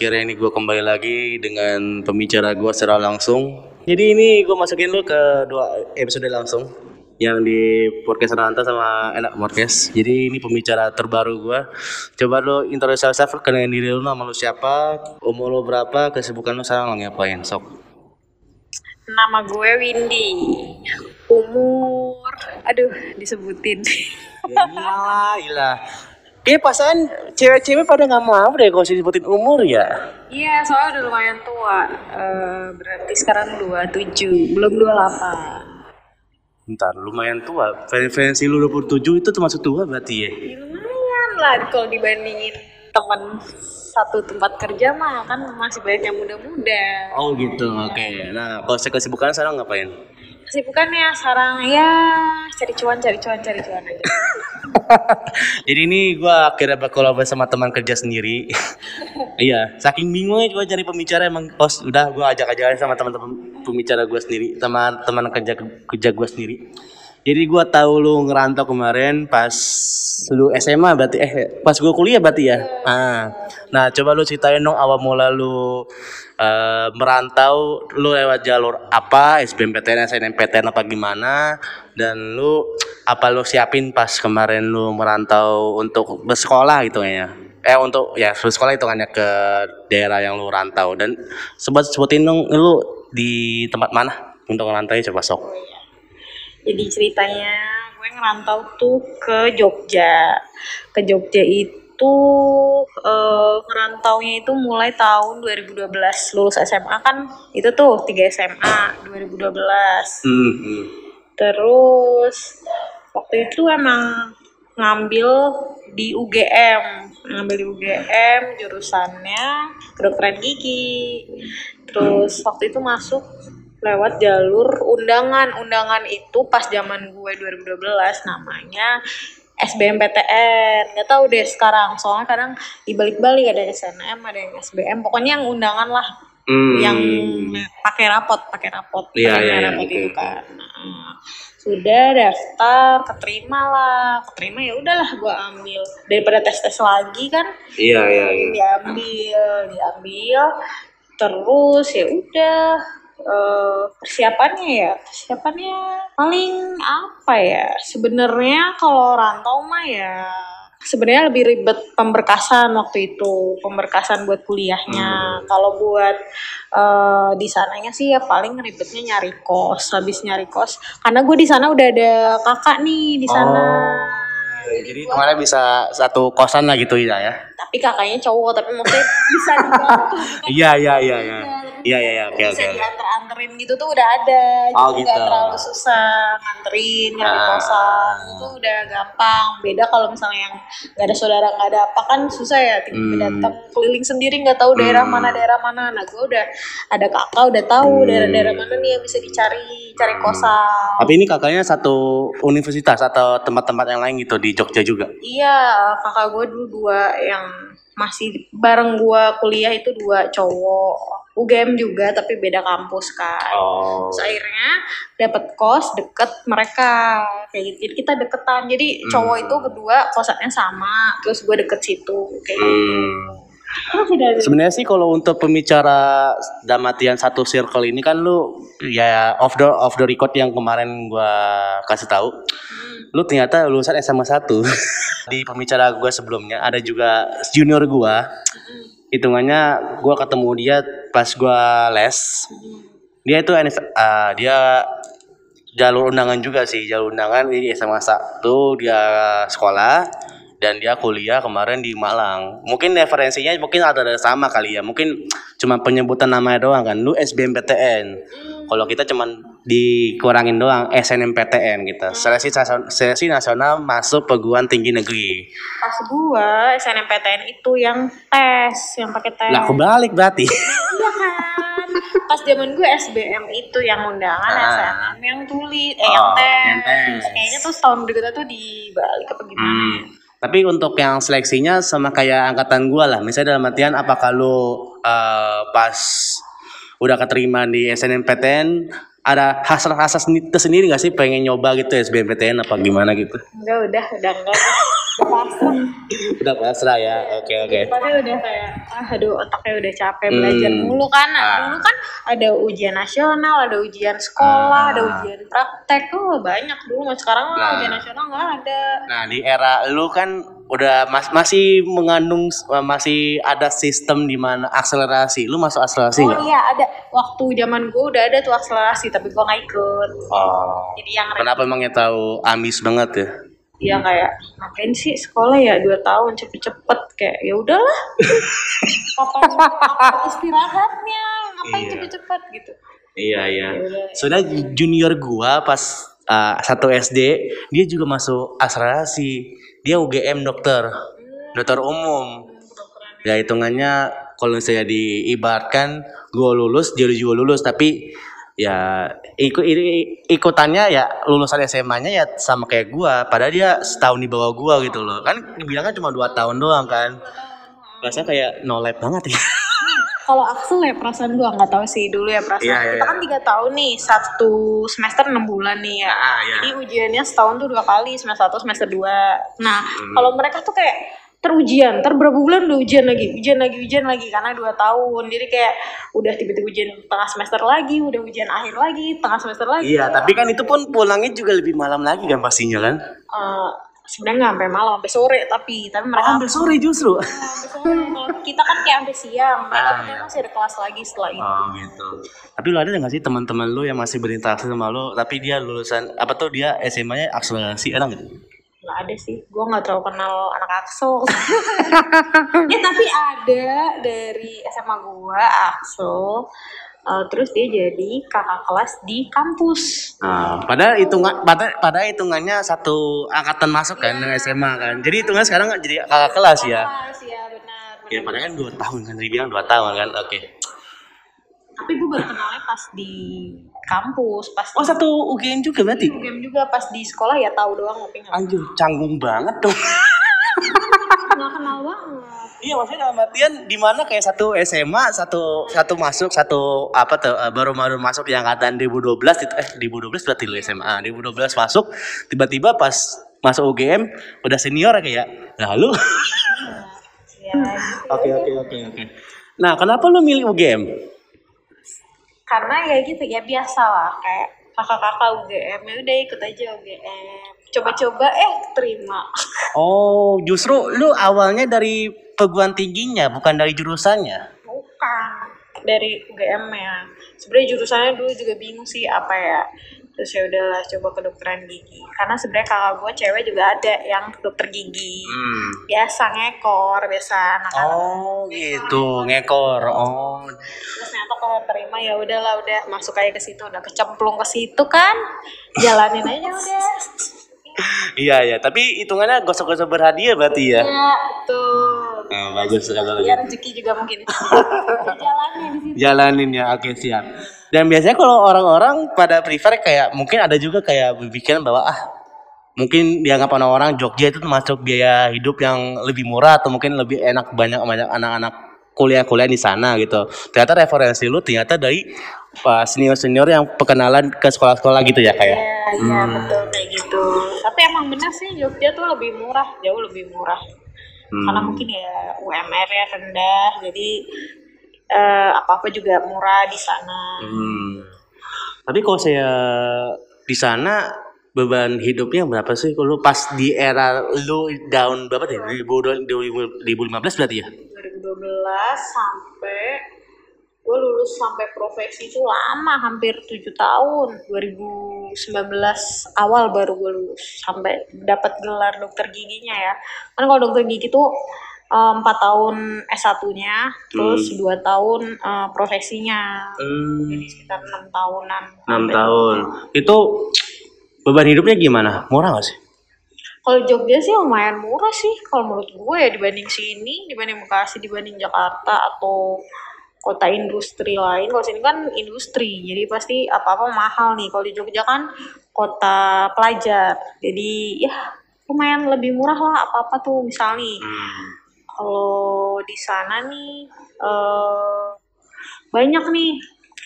Kira ini gue kembali lagi dengan pembicara gue secara langsung. Jadi ini gue masukin lu ke dua episode langsung yang di podcast Ranta sama enak podcast. Jadi ini pembicara terbaru gue. Coba lu introduce yourself, kenalin diri lu, nama lu siapa, umur lu berapa, kesibukan lu sekarang lagi ngapain, sok. Nama gue Windy. Umur, aduh disebutin. Ya iyalah, iyalah. Kayak pasan cewek-cewek pada nggak mau deh kalau disebutin umur ya. Iya, soalnya udah lumayan tua. Eh, berarti sekarang 27, belum 28. Ntar lumayan tua. Referensi lu 27 itu termasuk tua berarti ya. Ya, lumayan lah kalau dibandingin teman satu tempat kerja mah kan masih banyak yang muda-muda. Oh gitu, oke. Nah, kalau saya kesibukan sekarang ngapain? Kesibukannya sekarang ya cari cuan, cari cuan, cari cuan aja. Jadi ini gua akhirnya berkolaborasi sama teman kerja sendiri. iya, saking bingungnya gua cari pembicara emang pos udah gua ajak aja sama teman-teman pembicara gua sendiri, sama teman kerja kerja gua sendiri. Jadi gua tahu lu ngerantau kemarin pas lu SMA berarti eh pas gua kuliah berarti ya. Ah. Nah, coba lu ceritain dong awal mula lu eh, merantau lu lewat jalur apa SBMPTN, SNMPTN apa gimana dan lu apa lu siapin pas kemarin lu merantau untuk bersekolah gitu ya eh untuk ya bersekolah itu kan ya ke daerah yang lu rantau dan sebut sebutin dong lu di tempat mana untuk ngerantau coba sok Jadi ceritanya gue ngerantau tuh ke Jogja. Ke Jogja itu eh ngerantaunya itu mulai tahun 2012 lulus SMA kan itu tuh 3 SMA 2012. hmm, hmm. Terus waktu itu emang ngambil di UGM, ngambil di UGM jurusannya kedokteran gigi. Terus waktu itu masuk lewat jalur undangan. Undangan itu pas zaman gue 2012 namanya SBMPTN. Nggak tahu deh sekarang. Soalnya kadang dibalik-balik ada SNM, ada yang SBM. Pokoknya yang undangan lah Hmm. yang pakai rapot, pakai rapot, Iya, pakai iya, iya, rapot oke, itu kan. Nah, sudah daftar, keterima lah, keterima ya udahlah gue ambil. Daripada tes tes lagi kan, iya iya iya. Diambil, diambil, terus ya udah eh, persiapannya ya. Persiapannya paling apa ya? Sebenarnya kalau rantau mah ya sebenarnya lebih ribet pemberkasan waktu itu pemberkasan buat kuliahnya. Kalau buat eh, di sananya sih ya paling ribetnya nyari kos habis nyari kos. Karena gue di sana udah ada kakak nih di sana. Iya, jadi kemarin bisa satu kosan lah gitu ya ya? Tapi kakaknya cowok tapi maksudnya bisa dibantu. Iya iya iya. Iya iya iya iya oke oke bisa oke. diantar-anterin gitu tuh udah ada Oh, jadi gitu. nggak terlalu susah nganterin nyari Ah. kosan itu udah gampang beda kalau misalnya yang nggak ada saudara nggak ada apa kan susah ya tiba-tiba Hmm. datang keliling sendiri nggak tahu daerah mana daerah mana nah gue udah ada kakak udah tahu Hmm. daerah-daerah mana nih yang bisa dicari cari kosan tapi ini kakaknya satu universitas atau tempat-tempat yang lain gitu di Jogja juga Iya, kakak gue dulu dua yang masih bareng gue kuliah itu dua cowok. UGM juga tapi beda kampus kan. oh Terus akhirnya dapat kos deket mereka kayak gitu. Jadi kita deketan. Jadi cowok itu berdua kosannya sama. Terus gue deket situ kayak gitu. Hmm. Ada- Sebenarnya sih kalau untuk pembicara damatian satu circle ini kan lu ya off the off the record yang kemarin gua kasih tahu, lu ternyata lulusan SMA 1 di pembicara gua sebelumnya ada juga junior gua. Hitungannya gua ketemu dia pas gua les. Dia itu ah, dia jalur undangan juga sih, jalur undangan di SMA 1 dia sekolah dan dia kuliah kemarin di Malang. Mungkin referensinya mungkin ada sama kali ya. Mungkin cuma penyebutan namanya doang kan. Lu SBMPTN. Kalau kita cuman dikurangin doang SNMPTN gitu. Seleksi nasional, seleksi nasional masuk perguruan tinggi negeri. pas gue SNMPTN itu yang tes, yang pakai tes. Lah kebalik berarti. Iya kan. Pas zaman gue SBM itu yang undangan, Ah. SNM yang tulis, eh yang Oh, tes. yang tes. Kayaknya tuh setahun berikutnya tuh dibalik apa gimana. Hmm. Tapi untuk yang seleksinya sama kayak angkatan gua lah. Misalnya dalam artian apakah lu eh, pas udah keterima di SNMPTN ada hasrat-hasrat sendiri tersendiri gak sih pengen nyoba gitu SBMPTN apa gimana gitu? Enggak, udah, udah enggak. Pasrah Udah pasrah ya. Oke oke. Tapi udah kayak ah, aduh otaknya udah capek belajar Hmm. mulu kan Ah. dulu kan ada ujian nasional ada ujian sekolah Ah. ada ujian praktek tuh banyak dulu Mas sekarang Nah. ujian nasional nggak ada Nah di era lu kan udah mas masih mengandung masih ada sistem di mana akselerasi. Lu masuk akselerasi oh nggak? iya ada waktu zaman gue udah ada tuh akselerasi tapi gue nggak ikut Oh. jadi yang Kenapa emangnya tahu ambis banget ya? Dia kayak ngapain sih sekolah ya dua tahun cepet-cepet kayak ya udahlah istirahatnya ngapain Iya. cepet-cepet gitu Iya iya. Yaudah. Soalnya junior gua pas uh, satu SD dia juga masuk akselerasi. Dia UGM dokter, dokter umum. Ya hitungannya kalau saya diibaratkan gua lulus dia juga lulus tapi ya ikut i- ikutannya ya lulusan SMA-nya ya sama kayak gua padahal dia setahun di bawah gua gitu loh kan dibilangnya cuma dua tahun doang kan rasanya kayak no lab banget ya Kalau Axel ya perasaan gua nggak tahu sih dulu ya perasaan Iya, iya, kita kan iya. tiga tahun nih satu semester enam bulan nih ya. Ah, iya. Jadi ujiannya setahun tuh dua kali semester satu semester dua. Nah Hmm. kalau mereka tuh kayak terujian, ter berapa bulan udah ujian lagi, ujian lagi, ujian lagi karena dua tahun. Jadi kayak udah tiba-tiba ujian tengah semester lagi, udah ujian akhir lagi, tengah semester lagi. iya tapi kan itu pun pulangnya juga lebih malam lagi kan pastinya kan Eh, sebenarnya nggak sampai malam, sampai sore tapi tapi mereka sampai sore justru sampai sore. Kalau kita kan kayak sampai siang, mereka Ah, tuh iya. masih ada kelas lagi setelah itu. Oh gitu. Tapi lu ada nggak sih teman-teman lu yang masih berinteraksi sama lu, tapi dia lulusan apa tuh dia SMA-nya akselerasi ada nggak? Nggak ada sih gue nggak terlalu kenal anak Axel ya tapi ada dari SMA gue Axel Eh, terus dia jadi kakak kelas di kampus Nah, padahal hitungan pada pada hitungannya satu angkatan masuk kan dengan SMA kan. Jadi hitungan sekarang jadi kakak kelas ya. kelas ya benar benar. Ya padahal kan dua tahun kan dibilang dua tahun kan. Oke. Tapi gue baru kenalnya pas di kampus pas Oh satu UGM juga berarti? di game juga. Pas di sekolah ya tahu doang nggak Anjir, canggung banget dong. nggak kenal banget. Iya maksudnya dalam artian di mana kayak satu SMA satu satu masuk satu apa tuh eh, baru baru masuk yang angkatan 2012 itu eh 2012 berarti lu SMA 2012 masuk tiba-tiba pas masuk UGM udah senior kayak lalu? Ya gitu. oke oke oke oke. Nah kenapa lu milih UGM karena ya gitu ya biasa lah kayak kakak-kakak UGM ya udah ikut aja UGM coba-coba eh terima. Oh justru lu awalnya dari perguruan tingginya bukan dari jurusannya? Bukan dari UGM ya sebenarnya jurusannya dulu juga bingung sih apa ya terus ya udahlah coba kedokteran gigi. Karena sebenarnya kakak gue cewek juga ada yang dokter gigi. Hmm. biasa ngekor biasa anak-anak. Oh gitu. Ngekor. Oh. Terus ternyata kalau terima ya udahlah udah masuk aja ke situ. Udah kecemplung ke situ kan? Jalanin aja udah. Iya ya tapi hitungannya gosok-gosok berhadiah berarti ya? Ya betul. Nah, bagus kalau ya rezeki juga mungkin. Situ. Jalanin ya, oke siap. Dan biasanya kalau orang-orang pada prefer kayak mungkin ada juga kayak berpikiran bahwa ah mungkin dianggap orang-orang Jogja itu termasuk biaya hidup yang lebih murah atau mungkin lebih enak banyak banyak anak-anak kuliah-kuliah di sana gitu. Ternyata referensi lu ternyata dari uh, senior-senior yang perkenalan ke sekolah-sekolah gitu ya kayak. Iya, iya betul kayak gitu. Tapi emang bener sih Jogja tuh lebih murah, jauh lebih murah. Hmm. Karena mungkin ya UMR ya rendah, jadi eh, apa-apa juga murah di sana. Hmm. Tapi kalau saya di sana beban hidupnya berapa sih? Kalau pas di era lu down berapa deh? 2015 berarti ya? 2012 sampai gue lulus sampai profesi itu lama hampir tujuh tahun 2019 awal baru gue lulus sampai dapat gelar dokter giginya ya kan kalau dokter gigi tuh eh, empat tahun S1-nya terus dua tahun eh, profesinya Hmm, jadi sekitar enam tahunan 6 tahun. Itu beban hidupnya gimana? Murah gak sih? kalau Jogja sih lumayan murah sih kalau menurut gue ya dibanding sini dibanding Bekasi dibanding Jakarta atau kota industri lain kalau sini kan industri jadi pasti apa-apa mahal nih kalau di Jogja kan kota pelajar jadi ya lumayan lebih murah lah apa-apa tuh misalnya Hmm. Kalau di sana nih eh banyak nih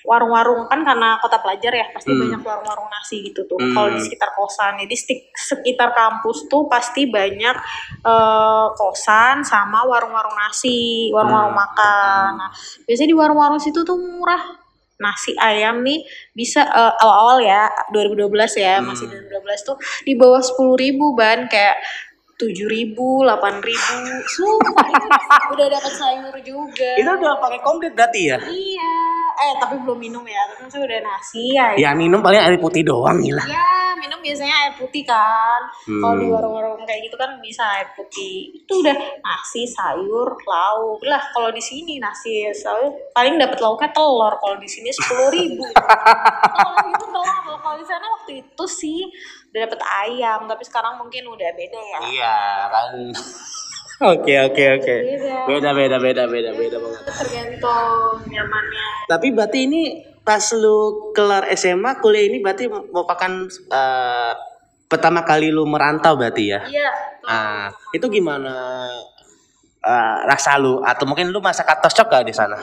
warung-warung kan karena kota pelajar ya pasti Hmm. banyak warung-warung nasi gitu tuh Hmm. kalau di sekitar kosan jadi sekitar kampus tuh pasti banyak eh, kosan sama warung-warung nasi warung-warung Hmm. makan nah biasanya di warung-warung situ tuh murah nasi ayam nih bisa eh, awal-awal ya 2012 ya Hmm. masih 2012 tuh di bawah 10.000 ribu ban kayak tujuh ribu, delapan ribu, sumpah udah dapat sayur juga. Itu udah pakai komplit berarti ya? Iya, eh tapi belum minum ya, tapi maksudnya udah nasi ya. Ya minum paling air putih doang gila. Ya, minum biasanya air putih kan. Kalau di Hmm. warung-warung kayak gitu kan bisa air putih. Itu udah nasi, sayur, lauk. Lah, kalau di sini nasi, sayur paling dapat lauknya telur. Kalau di sini sepuluh ribu. kalau itu telur. Kalau di sana waktu itu sih udah dapat ayam, tapi sekarang mungkin udah beda ya. Iya kan. Oke oke oke. Beda. Beda beda beda beda banget. Tergantung nyamannya. Tapi berarti ini pas lu kelar SMA kuliah ini berarti merupakan eh, pertama kali lu merantau berarti ya? Iya. Ah, itu gimana eh, rasa lu atau mungkin lu masa katos gak di sana?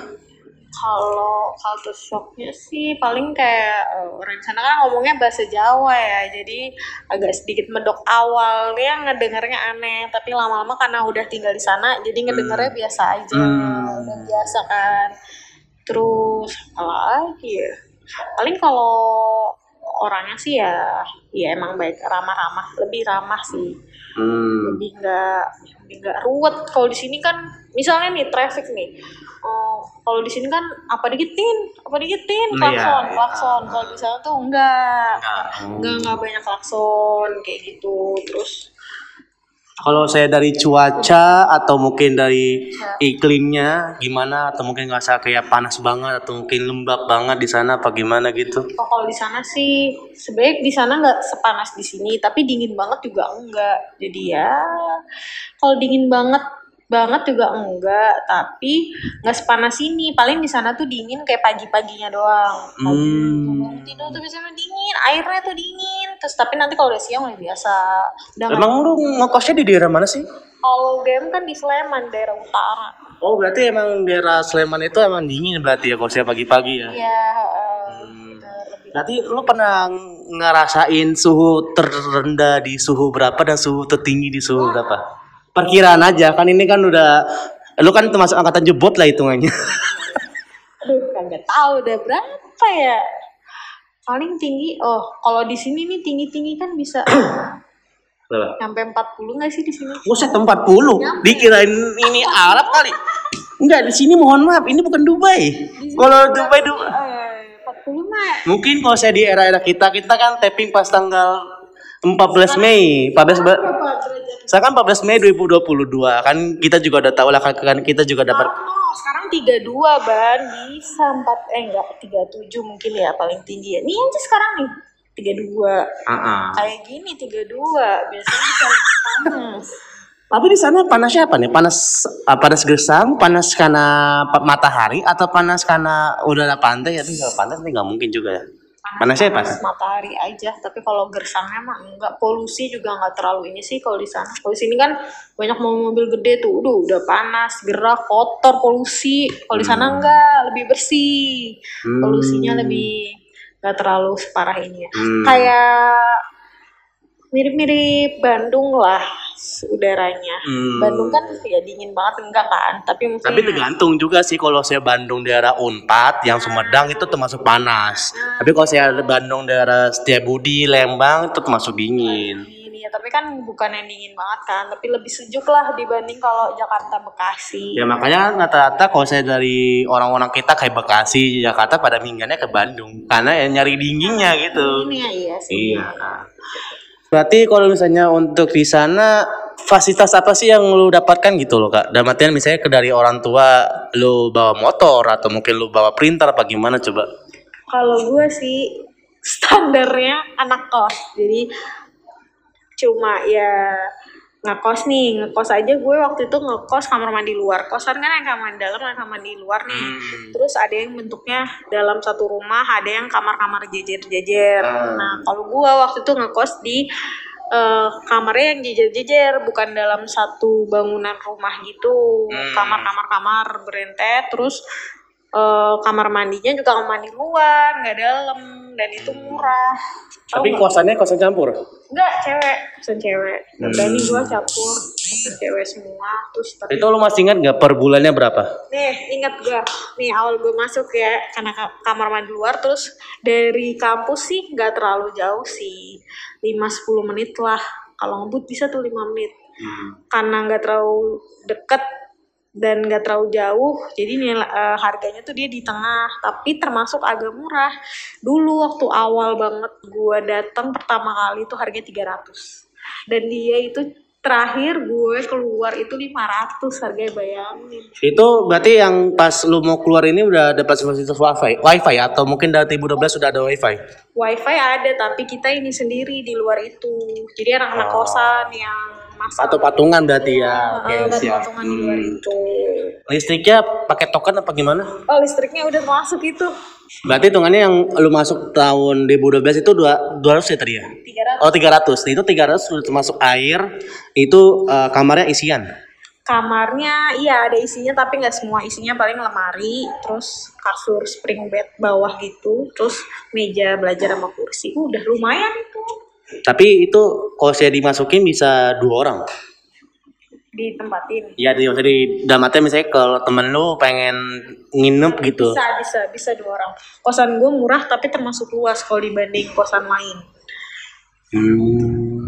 Kalau culture shocknya sih paling kayak eh, orang sana kan ngomongnya bahasa Jawa ya, jadi agak sedikit medok awalnya ngedengarnya aneh, tapi lama-lama karena udah tinggal di sana, jadi ngedengarnya biasa aja, Hmm. udah biasa kan. Terus apa lagi ya? Paling kalau orangnya sih ya, ya emang baik ramah-ramah, lebih ramah sih Hmm. lebih nggak lebih nggak ruwet kalau di sini kan misalnya nih traffic nih oh, kalau di sini kan apa dikitin? Apa dikitin? Iya, klakson iya. klakson. Kalau di sana tuh enggak. Enggak. enggak enggak banyak klakson kayak gitu. Terus? Kalau saya dari cuaca atau mungkin dari iklimnya gimana? Atau mungkin ngerasa kayak panas banget atau mungkin lembab banget di sana apa gimana gitu? oh, kalau di sana sih sebaik di sana nggak sepanas di sini tapi dingin banget juga enggak. Jadi ya kalau dingin banget banget juga enggak tapi nggak sepanas ini paling di sana tuh dingin kayak pagi-paginya doang pagi Hmm. tidur tuh biasanya dingin airnya tuh dingin terus tapi nanti kalau udah siang udah biasa udah Emang lu ngekosnya di daerah mana sih? kalau game kan di Sleman daerah utara Oh berarti emang daerah Sleman itu emang dingin berarti ya kalau saya pagi-pagi ya? ya eh, Hmm. Berarti lu pernah ngerasain suhu terendah di suhu berapa dan suhu tertinggi di suhu berapa? Perkiraan aja kan ini kan udah lu kan termasuk angkatan jebot lah hitungannya. aduh kagak tahu udah berapa ya paling tinggi oh kalau di sini nih tinggi tinggi kan bisa sampai 40 nggak sih di sini Buset 40. Dikirain ini Arab kali. Enggak, di sini mohon maaf, ini bukan Dubai. Kalau Dubai Dubai. eh 40 mah Mungkin kalau saya di era-era kita, kita kan tapping pas tanggal 14 Mei. 14 ba- berapa kan 14 Mei 2022 kan kita juga udah tahu lah kan kan kita juga dapat Oh, sekarang 32 ban bisa 4 eh enggak 37 mungkin ya paling tinggi ya. Nih aja sekarang nih 32. Ah, Kayak gini 32 biasanya bisa lebih panas. Tapi di sana panasnya apa nih? Panas ah, panas gersang, panas karena matahari atau panas karena udara pantai? Tapi kalau panas nih nggak mungkin juga ya. Panasnya pas. matahari aja tapi kalau gersangnya mah enggak. Polusi juga enggak terlalu ini sih kalau di sana. Kalau di sini kan banyak mobil gede tuh udah udah panas gerak kotor polusi. Kalau di sana enggak lebih bersih. Hmm. polusinya lebih enggak terlalu separah ini ya. Hmm. kayak mirip-mirip Bandung lah udaranya Hmm. Bandung kan ya dingin banget enggak kan tapi mungkin Tapi tergantung juga sih kalau saya Bandung daerah Unpad yang Sumedang itu termasuk panas. Tapi kalau saya Bandung daerah Setiabudi, Lembang itu termasuk dingin. ini ya tapi kan bukan yang dingin banget kan tapi lebih sejuk lah dibanding kalau Jakarta Bekasi Ya makanya rata-rata kalau saya dari orang-orang kita kayak Bekasi, Jakarta pada minggatnya ke Bandung karena ya nyari dinginnya gitu. ini ya iya sih Iya. Berarti kalau misalnya untuk di sana fasilitas apa sih yang lu dapatkan gitu loh kak? Dalam artian misalnya ke dari orang tua lu bawa motor atau mungkin lu bawa printer apa gimana coba? kalau gue sih standarnya anak kos jadi cuma ya ngekos nih ngekos aja gue waktu itu ngekos kamar mandi luar kosan kan yang kamar mandi dalam yang kamar mandi luar nih Hmm. terus ada yang bentuknya dalam satu rumah ada yang kamar-kamar jejer-jejer Hmm. nah kalau gue waktu itu ngekos di eh, kamarnya yang jejer-jejer bukan dalam satu bangunan rumah gitu Hmm. kamar-kamar kamar berentet terus eh, kamar mandinya juga kamar mandi luar nggak dalam dan itu murah Tahu Tapi kosannya kosan campur. Nggak, cewek. Kosan cewek. Hmm. berani gue campur. Cewek semua terus tapi Itu lu masih ingat nggak per bulannya berapa? nih ingat gue nih awal gue masuk ya karena ka- kamar mandi luar terus dari kampus sih nggak terlalu jauh sih. 5-10 menit lah. Kalau ngebut bisa tuh 5 menit. Karena nggak terlalu deket dan nggak terlalu jauh jadi nilai eh, harganya tuh dia di tengah tapi termasuk agak murah. Dulu waktu awal banget gue datang pertama kali itu harganya 300 dan dia itu terakhir gue keluar itu 500 harganya bayangin. Itu berarti yang pas lu mau keluar ini udah dapat fasilitas wifi, wifi atau mungkin dari 2012 sudah ada wifi? wifi ada tapi kita ini sendiri di luar itu. Jadi anak-anak Oh. kosan yang masak Atau patungan berarti ya? Oke dan siap. patungan luar Hmm. itu Listriknya pakai token apa gimana? oh listriknya udah masuk itu Berarti hitungannya yang lu masuk tahun 2012 itu dua 200 ya tadi ya? 300 Oh 300. Itu 300 sudah termasuk air. Itu eh, kamarnya isian. kamarnya iya ada isinya tapi nggak semua isinya paling lemari terus kasur spring bed bawah gitu terus meja belajar sama kursi udah lumayan itu Tapi itu kalau saya dimasukin bisa dua orang. ditempatin Iya, di maksudnya di dalam artian misalnya kalau temen lu pengen nginep gitu. bisa bisa bisa dua orang kosan gue murah tapi termasuk luas kalau dibanding kosan lain Hmm.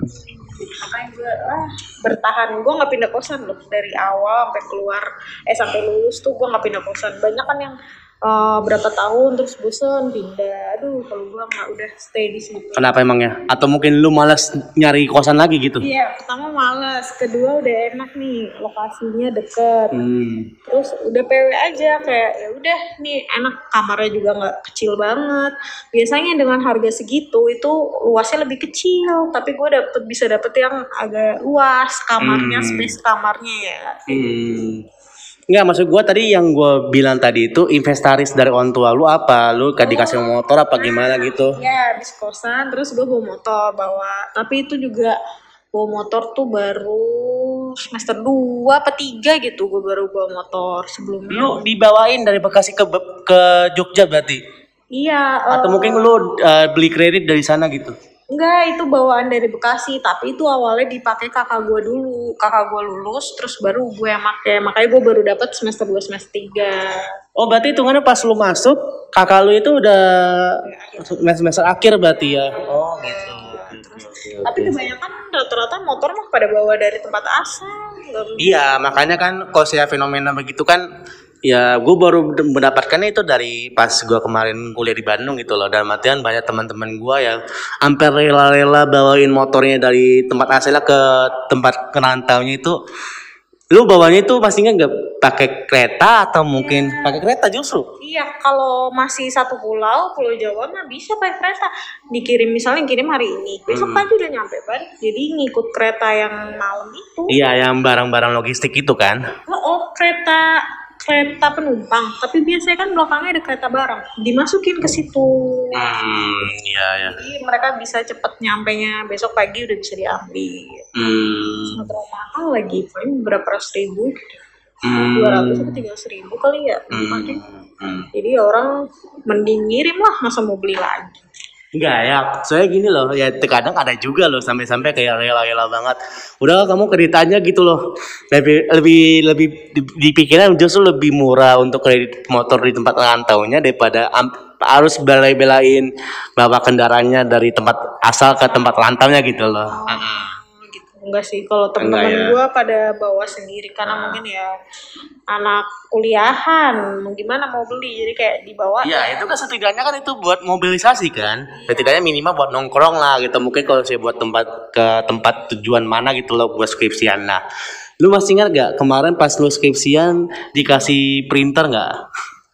makanya gue ah, bertahan gue nggak pindah kosan loh dari awal sampai keluar eh sampai lulus tuh gue nggak pindah kosan banyak kan yang eh, berapa tahun terus bosen pindah aduh kalau gue nggak udah stay di situ Kenapa emangnya? Atau mungkin lu malas nyari kosan lagi gitu? Iya, pertama males, kedua udah enak nih, lokasinya deket. Hmm. Terus udah PW aja kayak ya udah nih enak kamarnya juga nggak kecil banget. Biasanya dengan harga segitu itu luasnya lebih kecil, tapi gue dapet bisa dapet yang agak luas kamarnya, Hmm. space kamarnya ya. Hmm. Enggak, maksud gua tadi yang gua bilang tadi itu inventaris dari orang tua lu apa? Lu kan dikasih motor apa gimana gitu? Ya habis kosan, terus gue bawa motor bawa, tapi itu juga bawa motor tuh baru semester 2 apa 3 gitu gue baru bawa motor sebelumnya Lu dibawain dari Bekasi ke ke Jogja berarti? iya Atau eh, mungkin lu uh, beli kredit dari sana gitu? Enggak, itu bawaan dari Bekasi, tapi itu awalnya dipakai kakak gue dulu. Kakak gue lulus, terus baru gue yang pakai. Makanya gue baru dapat semester 2, semester 3. Oh berarti hitungannya pas lu masuk kakak lu itu udah semester akhir berarti ya? Oh gitu. Tapi kebanyakan rata-rata motor mah pada bawa dari tempat asal. Iya, makanya kan kalau saya fenomena begitu kan ya gue baru mendapatkannya itu dari pas gue kemarin kuliah di Bandung gitu loh dan artian banyak teman-teman gue yang hampir rela-rela bawain motornya dari tempat asalnya ke tempat kerantaunya itu lu bawanya itu pastinya nggak pakai kereta atau mungkin pakai kereta justru Iya, kalau masih satu pulau, pulau Jawa mah bisa pakai kereta. Dikirim misalnya kirim hari ini, besok Hmm. pagi udah nyampe balik. Jadi ngikut kereta yang malam itu. iya yang barang-barang logistik itu kan Oh, oh, kereta kereta penumpang, tapi biasanya kan belakangnya ada kereta barang. Dimasukin ke situ. hmm iya ya Jadi mereka bisa cepet nyampe nya besok pagi udah bisa diambil. hmm, mahal lagi, paling berapa ratus ribu gitu. hmm, Dua ratus atau tiga ribu kali ya. hmm, hmm. Jadi orang mending ngirim lah, masa mau beli lagi. Enggak ya, soalnya gini loh, ya terkadang ada juga loh sampai-sampai kayak rela-rela banget. Udah kamu kreditanya gitu loh, lebih lebih lebih di- dipikirkan justru lebih murah untuk kredit motor di tempat rantaunya daripada harus bela-belain bawa kendaraannya dari tempat asal ke tempat rantaunya gitu loh. gitu. Enggak sih, kalau temen-temen Enggak ya. gue pada bawa sendiri karena mungkin ya anak kuliahan, mau gimana mau beli, jadi kayak dibawa. Iya itu kan setidaknya kan itu buat mobilisasi kan, setidaknya minimal buat nongkrong lah gitu. Mungkin kalau saya buat tempat ke tempat tujuan mana gitu loh buat skripsian lah. Lu masih ingat gak kemarin pas lu skripsian dikasih printer nggak?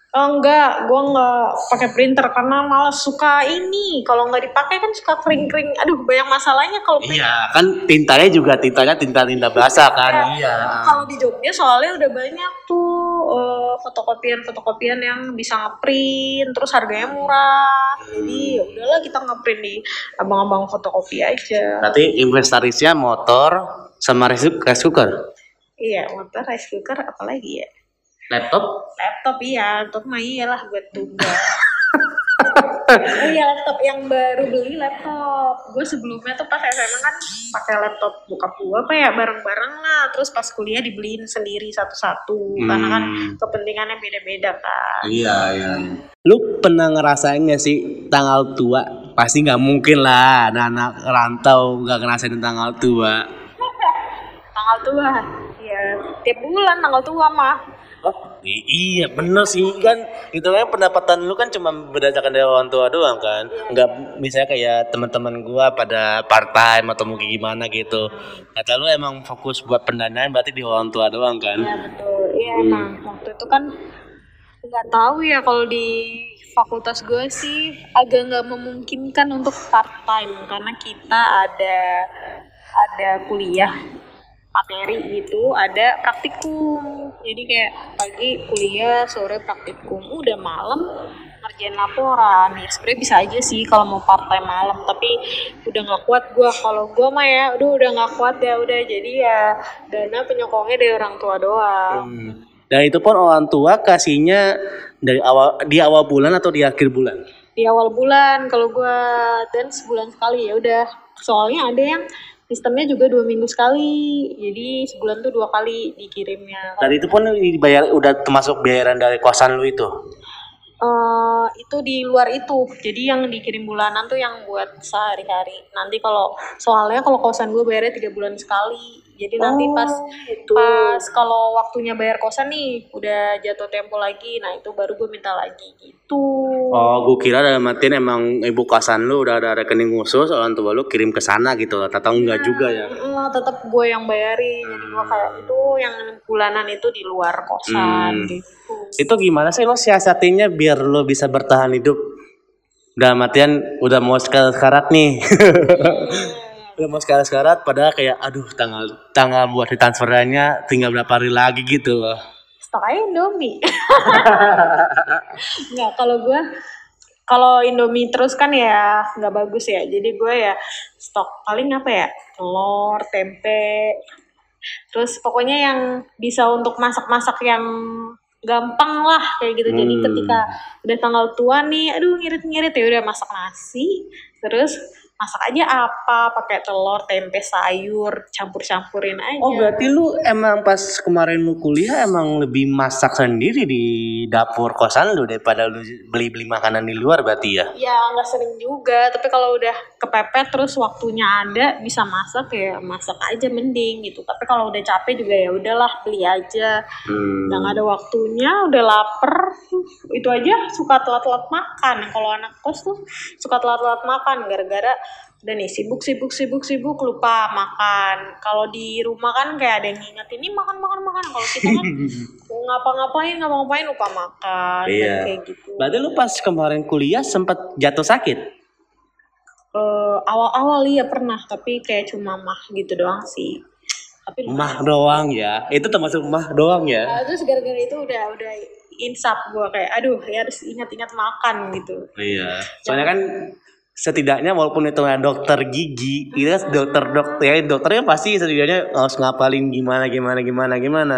Oh enggak, gue enggak pakai printer karena malas suka ini. Kalau nggak dipakai kan suka kering-kering. Aduh, banyak masalahnya kalau. Iya kan tintanya juga tintanya tinta-tinta basah kan. Iya. Kalau di Jogja soalnya udah banyak tuh eh, fotokopian-fotokopian yang bisa ngeprint, terus harganya murah. Jadi ya udahlah kita ngeprint di abang-abang fotokopi aja. Berarti inventarisnya motor sama rice cooker. Iya, motor rice cooker apalagi ya. Laptop? laptop iya laptop mah iyalah buat tugas oh iya laptop yang baru beli laptop gue sebelumnya tuh pas SMA kan pakai laptop bokap gue apa ya bareng-bareng lah terus pas kuliah dibeliin sendiri satu-satu karena kan Hmm. kepentingannya beda-beda kan Iya, iya. Lu pernah ngerasain gak sih tanggal tua? Pasti nggak mungkin lah anak-anak rantau nggak ngerasain tanggal tua. tanggal tua ya tiap bulan tanggal tua mah i- iya bener sih. Kan itu kan pendapatan lu kan cuma berdasarkan dari orang tua doang kan. Nggak misalnya kayak teman-teman gua pada part time atau mungkin gimana gitu. Kata lu emang fokus buat pendanaan berarti di orang tua doang kan? Ya betul. Iya emang. Waktu itu kan nggak tahu ya kalau di fakultas gue sih agak nggak memungkinkan untuk part time karena kita ada ada kuliah materi gitu ada praktikum. Jadi kayak pagi kuliah sore praktikum. Udah malam ngerjain laporan. Ya sebenarnya bisa aja sih kalau mau part time malam tapi udah nggak kuat gua. Kalau gua mah ya udah udah nggak kuat ya udah. Jadi ya dana penyokongnya dari orang tua doang. Hmm. dan itu pun orang tua kasihnya dari awal di awal bulan atau di akhir bulan? Di awal bulan kalau gua dan sebulan sekali ya udah. Soalnya ada yang sistemnya juga dua minggu sekali. Jadi sebulan tuh dua kali dikirimnya. Dan itu pun dibayar udah termasuk bayaran dari kosan lu itu? Eh, itu di luar itu. Jadi yang dikirim bulanan tuh yang buat sehari-hari. Nanti kalau soalnya kalau kosan gue bayarnya tiga bulan sekali jadi nanti pas itu. pas kalau waktunya bayar kosan nih udah jatuh tempo lagi nah itu baru gue minta lagi gitu Oh, gue kira dalam artian emang ibu kosan lu udah ada rekening khusus, orang tua lu kirim ke sana gitu loh. Atau enggak juga ya? Mm, tetap gue yang bayarin jadi gue kayak itu yang bulanan itu di luar kosan Hmm. gitu Itu gimana sih lo siasatinya biar lo bisa bertahan hidup? Dalam artian udah mau sekarat nih. udah mau sekarat-sekarat padahal kayak aduh tanggal tanggal buat ditransferannya tinggal berapa hari lagi gitu loh. stok aja Indomie. Nggak kalau gue kalau Indomie terus kan ya nggak bagus ya. Jadi gue ya stok paling apa ya? Telur tempe. Terus pokoknya yang bisa untuk masak-masak yang gampang lah kayak gitu. Jadi Hmm. ketika udah tanggal tua nih aduh ngirit-ngirit ya. Udah masak nasi terus masak aja apa? Pakai telur tempe sayur campur-campurin aja. Oh berarti lu emang pas kemarin lu kuliah emang lebih masak sendiri di dapur kosan lu daripada lu beli-beli makanan di luar berarti ya? ya nggak sering juga. Tapi kalau udah kepepet terus waktunya ada bisa masak ya masak aja mending gitu. Tapi kalau udah capek juga ya udahlah beli aja. Hmm. nggak ada waktunya udah lapar itu aja. Suka telat-telat makan. Kalau anak kos tuh suka telat-telat makan gara-gara udah nih sibuk sibuk sibuk sibuk lupa makan kalau di rumah kan kayak ada yang ngingetin ini makan makan makan kalau kita kan ngapa-ngapain ngapa-ngapain lupa makan Iya. kayak gitu Berarti lu pas kemarin kuliah sempat jatuh sakit? Eh, awal-awal iya pernah tapi kayak cuma mah gitu doang sih tapi. Mah doang ya. Itu termasuk mah doang ya. Nah, terus gara-gara itu udah udah insap gue kayak aduh ya harus ingat-ingat makan gitu Iya. Soalnya kan setidaknya walaupun itu nggak dokter gigi, itu kan dokter dokter ya dokternya pasti setidaknya harus ngapalin gimana gimana gimana gimana.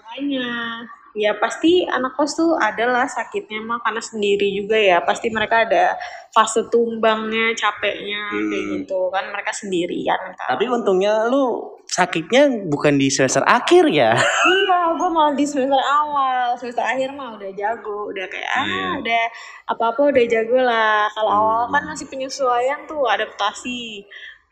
makanya ya pasti anak kos tuh adalah sakitnya mah karena sendiri juga ya. Pasti mereka ada fase tumbangnya capeknya kayak gitu. Kan mereka sendirian kan Tapi untungnya lu sakitnya bukan di semester akhir ya. iya gue malah di semester awal. Semester akhir mah udah jago udah kayak ah Iya. udah apa apa udah jago lah. Kalau awal kan masih penyesuaian tuh adaptasi.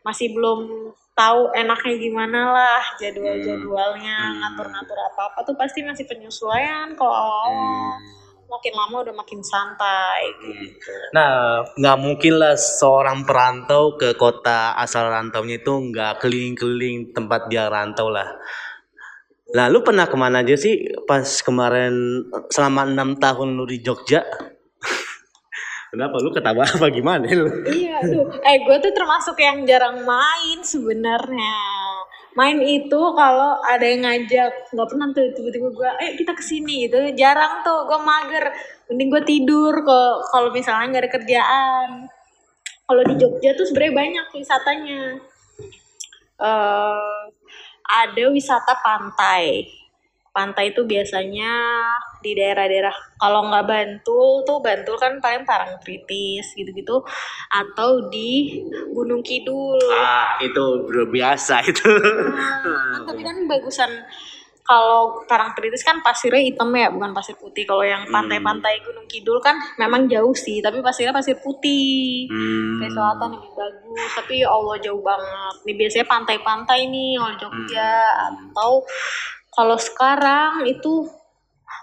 Masih belum tahu enaknya gimana lah jadwal jadwalnya ngatur ngatur apa apa tuh pasti masih penyesuaian kalau awal makin lama udah makin santai gitu. Nah, nggak mungkin lah seorang perantau ke kota asal rantaunya itu nggak keliling-keliling tempat dia rantau lah. Nah, lu pernah ke mana aja sih pas kemarin selama enam tahun lu di Jogja? Kenapa lu ketawa apa gimana lu? Iya, aduh. Eh, gue tuh termasuk yang jarang main sebenarnya. Main itu kalau ada yang ngajak, nggak pernah tuh tiba-tiba gue, ayo kita ke sini itu jarang tuh. Gue mager, mending gue tidur kok. Kalau misalnya nggak ada kerjaan. Kalau di Jogja tuh sebenarnya banyak wisatanya. eh ada wisata pantai. Pantai itu biasanya di daerah-daerah kalau nggak Bantul tuh Bantul kan paling Parangtritis gitu-gitu atau di Gunung Kidul. Ah, itu udah biasa itu. Kan tapi kan bagusan kalau Parangtritis kan pasirnya hitam ya, bukan pasir putih. Kalau yang pantai-pantai Gunung Kidul kan memang jauh sih, tapi pasirnya pasir putih. Hmm. Kayak selatan lebih bagus, tapi ya Allah jauh banget. Nih biasanya pantai-pantai nih kalau Jogja atau kalau sekarang itu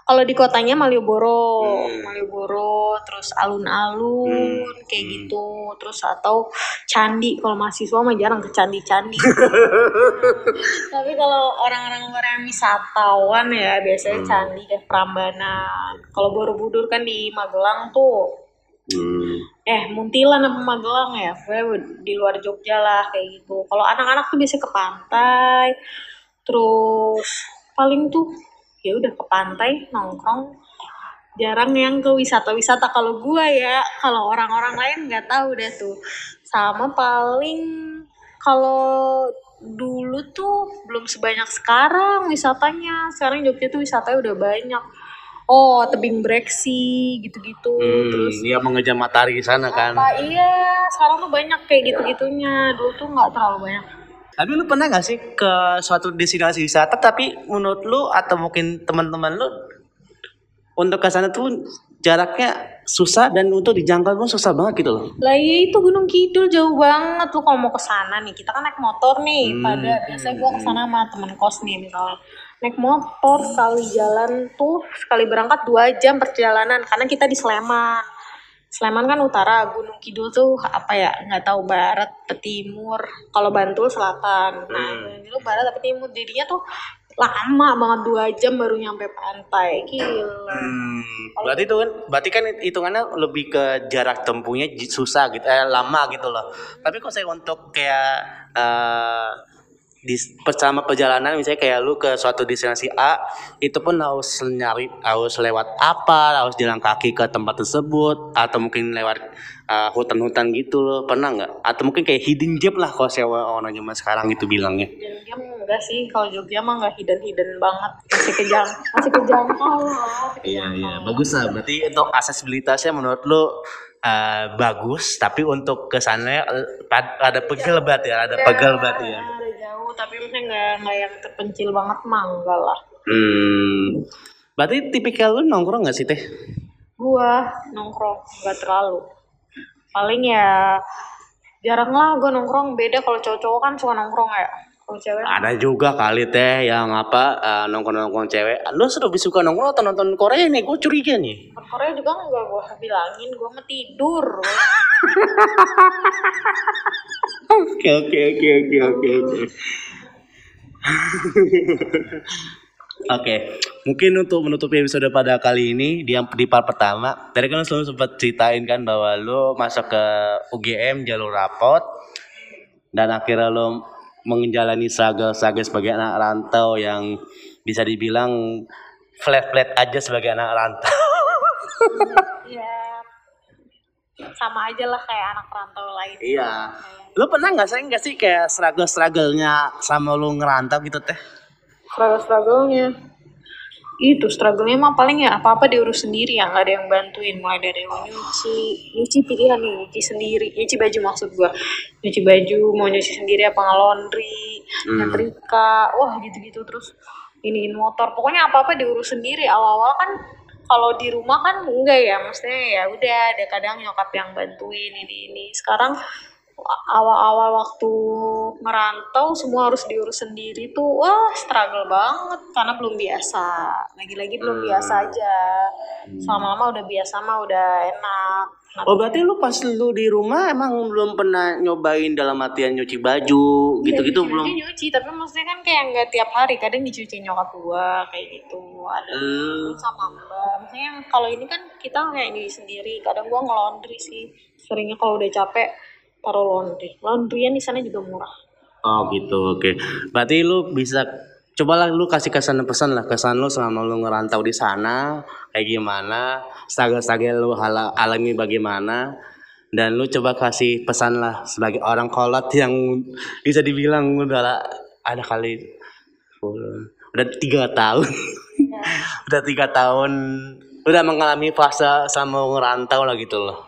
kalau di kotanya Malioboro, Hmm. Malioboro, terus alun-alun kayak gitu, terus atau candi. Kalau mahasiswa mah jarang ke candi-candi. Tapi kalau orang-orang orang wisatawan ya biasanya candi kayak Prambanan. Kalau Borobudur kan di Magelang tuh Hmm. eh Muntilan apa Magelang ya di luar Jogja lah kayak gitu kalau anak-anak tuh biasa ke pantai terus paling tuh ya udah ke pantai nongkrong. Jarang yang ke wisata-wisata. Kalau gua ya kalau orang-orang lain nggak tahu deh tuh. Sama paling kalau dulu tuh belum sebanyak sekarang wisatanya. Sekarang Jogja tuh wisatanya udah banyak. Oh tebing breksi gitu-gitu. Terus Hmm, dia mengejar matahari di sana kan. apa iya sekarang tuh banyak kayak gitu-gitunya. Dulu tuh nggak terlalu banyak Tapi lu pernah gak sih ke suatu destinasi wisata tapi menurut lu atau mungkin teman-teman lu untuk ke sana tuh jaraknya susah dan untuk dijangkau pun susah banget gitu loh. lah iya itu Gunung Kidul jauh banget tuh kalau mau ke sana nih kita kan naik motor nih Hmm. pada biasanya gua ke sana sama temen kos nih misalnya naik motor sekali jalan tuh sekali berangkat dua jam perjalanan karena kita di Sleman Sleman kan utara, Gunung Kidul tuh apa ya nggak tahu barat timur. Kalau Bantul selatan. Nah, Gunung Kidul barat atau timur. Jadinya tuh lama banget dua jam baru nyampe pantai. Gila. Hmm, berarti itu kan berarti kan hitungannya lebih ke jarak tempuhnya susah gitu, eh lama gitu loh. Tapi kalau saya untuk kayak eh di selama perjalanan misalnya kayak lu ke suatu destinasi A itu pun harus nyari harus lewat apa harus jalan kaki ke tempat tersebut atau mungkin lewat eh, hutan-hutan gitu loh. Pernah nggak? Atau mungkin kayak hidden gem lah kalau saya orang zaman sekarang itu bilangnya. Dan dia enggak sih. Kalau Jogja mah nggak hidden hidden banget. Masih kejang masih kejangkau lah masih Iya iya. bagus lah. Berarti untuk aksesibilitasnya menurut lu eh, bagus, tapi untuk kesannya eh, ada pegel banget ya, ada pegel banget ya. Tapi maksudnya nggak nggak yang terpencil banget mah enggak lah Hmm. Berarti tipikal lu nongkrong gak sih teh? gua nongkrong nggak terlalu paling ya jarang lah gua nongkrong beda kalau cowok-cowok kan suka nongkrong ya kalau cewek Ada juga kali teh yang apa eh, nongkrong-nongkrong cewek. Lu sudah lebih suka nongkrong atau nonton Korea nih? Gue curiga nih. Nonton Korea juga nggak gua bilangin gua mah tidur Oke oke oke oke oke oke. Oke, mungkin untuk menutup episode pada kali ini di di part pertama, tadi kan lu selalu sempat ceritain kan bahwa lu masuk ke UGM jalur rapot dan akhirnya lu menjalani struggle-struggle sebagai anak rantau yang bisa dibilang flat-flat aja sebagai anak rantau. ya sama aja lah kayak anak rantau lain. Iya. Lu pernah nggak sih nggak sih kayak struggle-strugglenya sama lu ngerantau gitu teh? struggle-strugglenya? Itu struggle-nya mah paling ya apa-apa diurus sendiri ya nggak ada yang bantuin. Mulai dari mau nyuci nyuci pilihan nih nyuci sendiri. Nyuci baju maksud gua. Nyuci baju mau nyuci sendiri apa ngelondri nyetrika wah gitu-gitu terus iniin motor. Pokoknya apa-apa diurus sendiri. Awal-awal kan kalau di rumah kan enggak ya maksudnya ya udah ada kadang nyokap yang bantuin ini ini. Sekarang awal-awal waktu merantau semua harus diurus sendiri tuh wah struggle banget karena belum biasa. Lagi-lagi belum biasa aja. Lama-lama udah biasa mah udah enak Oh berarti lu pas lu di rumah emang belum pernah nyobain dalam artian nyuci baju gitu-gitu nyuci belum? nyuci tapi maksudnya kan kayak nggak tiap hari kadang dicuci nyokap gua kayak gitu ada Hmm. sama mbak maksudnya kalau ini kan kita kayak nyuci sendiri kadang gua ngelondri sih seringnya kalau udah capek taruh laundry laundryan di sana juga murah Oh gitu oke. Berarti lu bisa cobalah lu kasih kesan pesan lah kesan lu selama lu ngerantau di sana kayak gimana, struggle-struggle lu hala- alami bagaimana dan lu coba kasih pesan lah sebagai orang kolot yang bisa dibilang udah lah- ada kali udah tiga tahun. Udah tiga tahun udah mengalami fase sama ngerantau lah gitu loh.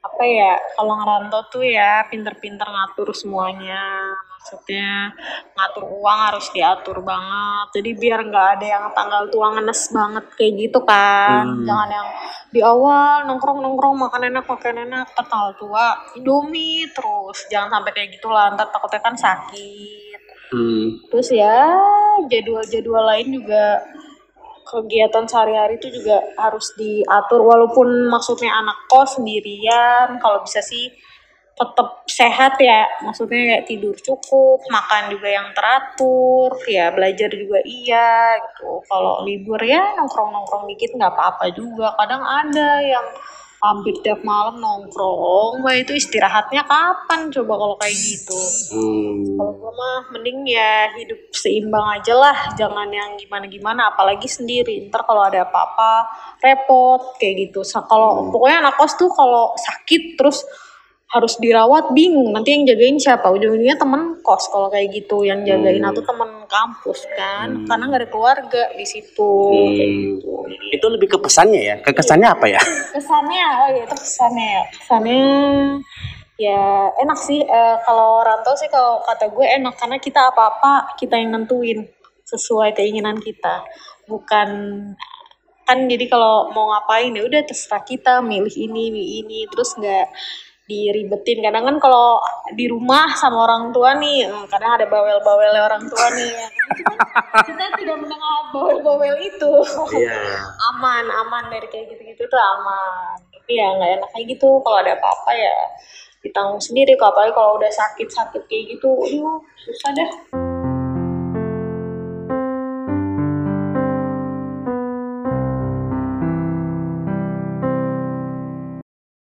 Apa ya kalau ngerantau tuh ya pinter-pinter ngatur semuanya maksudnya ngatur uang harus diatur banget. Jadi biar nggak ada yang tanggal tua ngenes banget kayak gitu kan. Hmm. jangan yang di awal nongkrong nongkrong makan enak makan enak tanggal tua indomie terus. Jangan sampai kayak gitu lah ntar takutnya kan sakit. Hmm. terus ya jadwal-jadwal lain juga kegiatan sehari-hari itu juga harus diatur. Walaupun maksudnya anak kos sendirian kalau bisa sih tetap sehat ya. Maksudnya kayak tidur cukup makan juga yang teratur ya belajar juga iya gitu. Kalau libur ya nongkrong-nongkrong dikit nggak apa-apa juga. Kadang ada yang hampir tiap malam nongkrong. Wah itu istirahatnya kapan coba kalau kayak gitu? Hmm. kalau gue mah mending ya hidup seimbang aja lah. Jangan yang gimana gimana apalagi sendiri. Ntar kalau ada apa-apa repot kayak gitu. Kalau pokoknya anak kos tuh kalau sakit terus harus dirawat bingung. Nanti yang jagain siapa? Ujung-ujungnya temen kos kalau kayak gitu yang jagain Hmm. atau temen kampus kan. Karena nggak ada keluarga di situ. Hmm. gitu itu lebih ke pesannya ya? Ke kesannya apa ya? Kesannya oh ya itu kesannya ya kesannya ya enak sih. Eh, kalau rantau sih kalau kata gue enak. Karena kita apa apa kita yang nentuin sesuai keinginan kita. Bukan kan jadi kalau mau ngapain ya udah terserah kita. Milih ini milih ini. Terus nggak diribetin. Kadang kan kalau di rumah sama orang tua nih hmm, kadang ada bawel-bawel orang tua nih ya. Kita- kita tidak mendengar bawel-bawel itu. Iya. Aman aman dari kayak gitu-gitu tuh aman. Tapi ya nggak enak kayak gitu. Kalau ada apa-apa ya ditanggung sendiri. Kalau apalagi kalau udah sakit-sakit kayak gitu aduh susah deh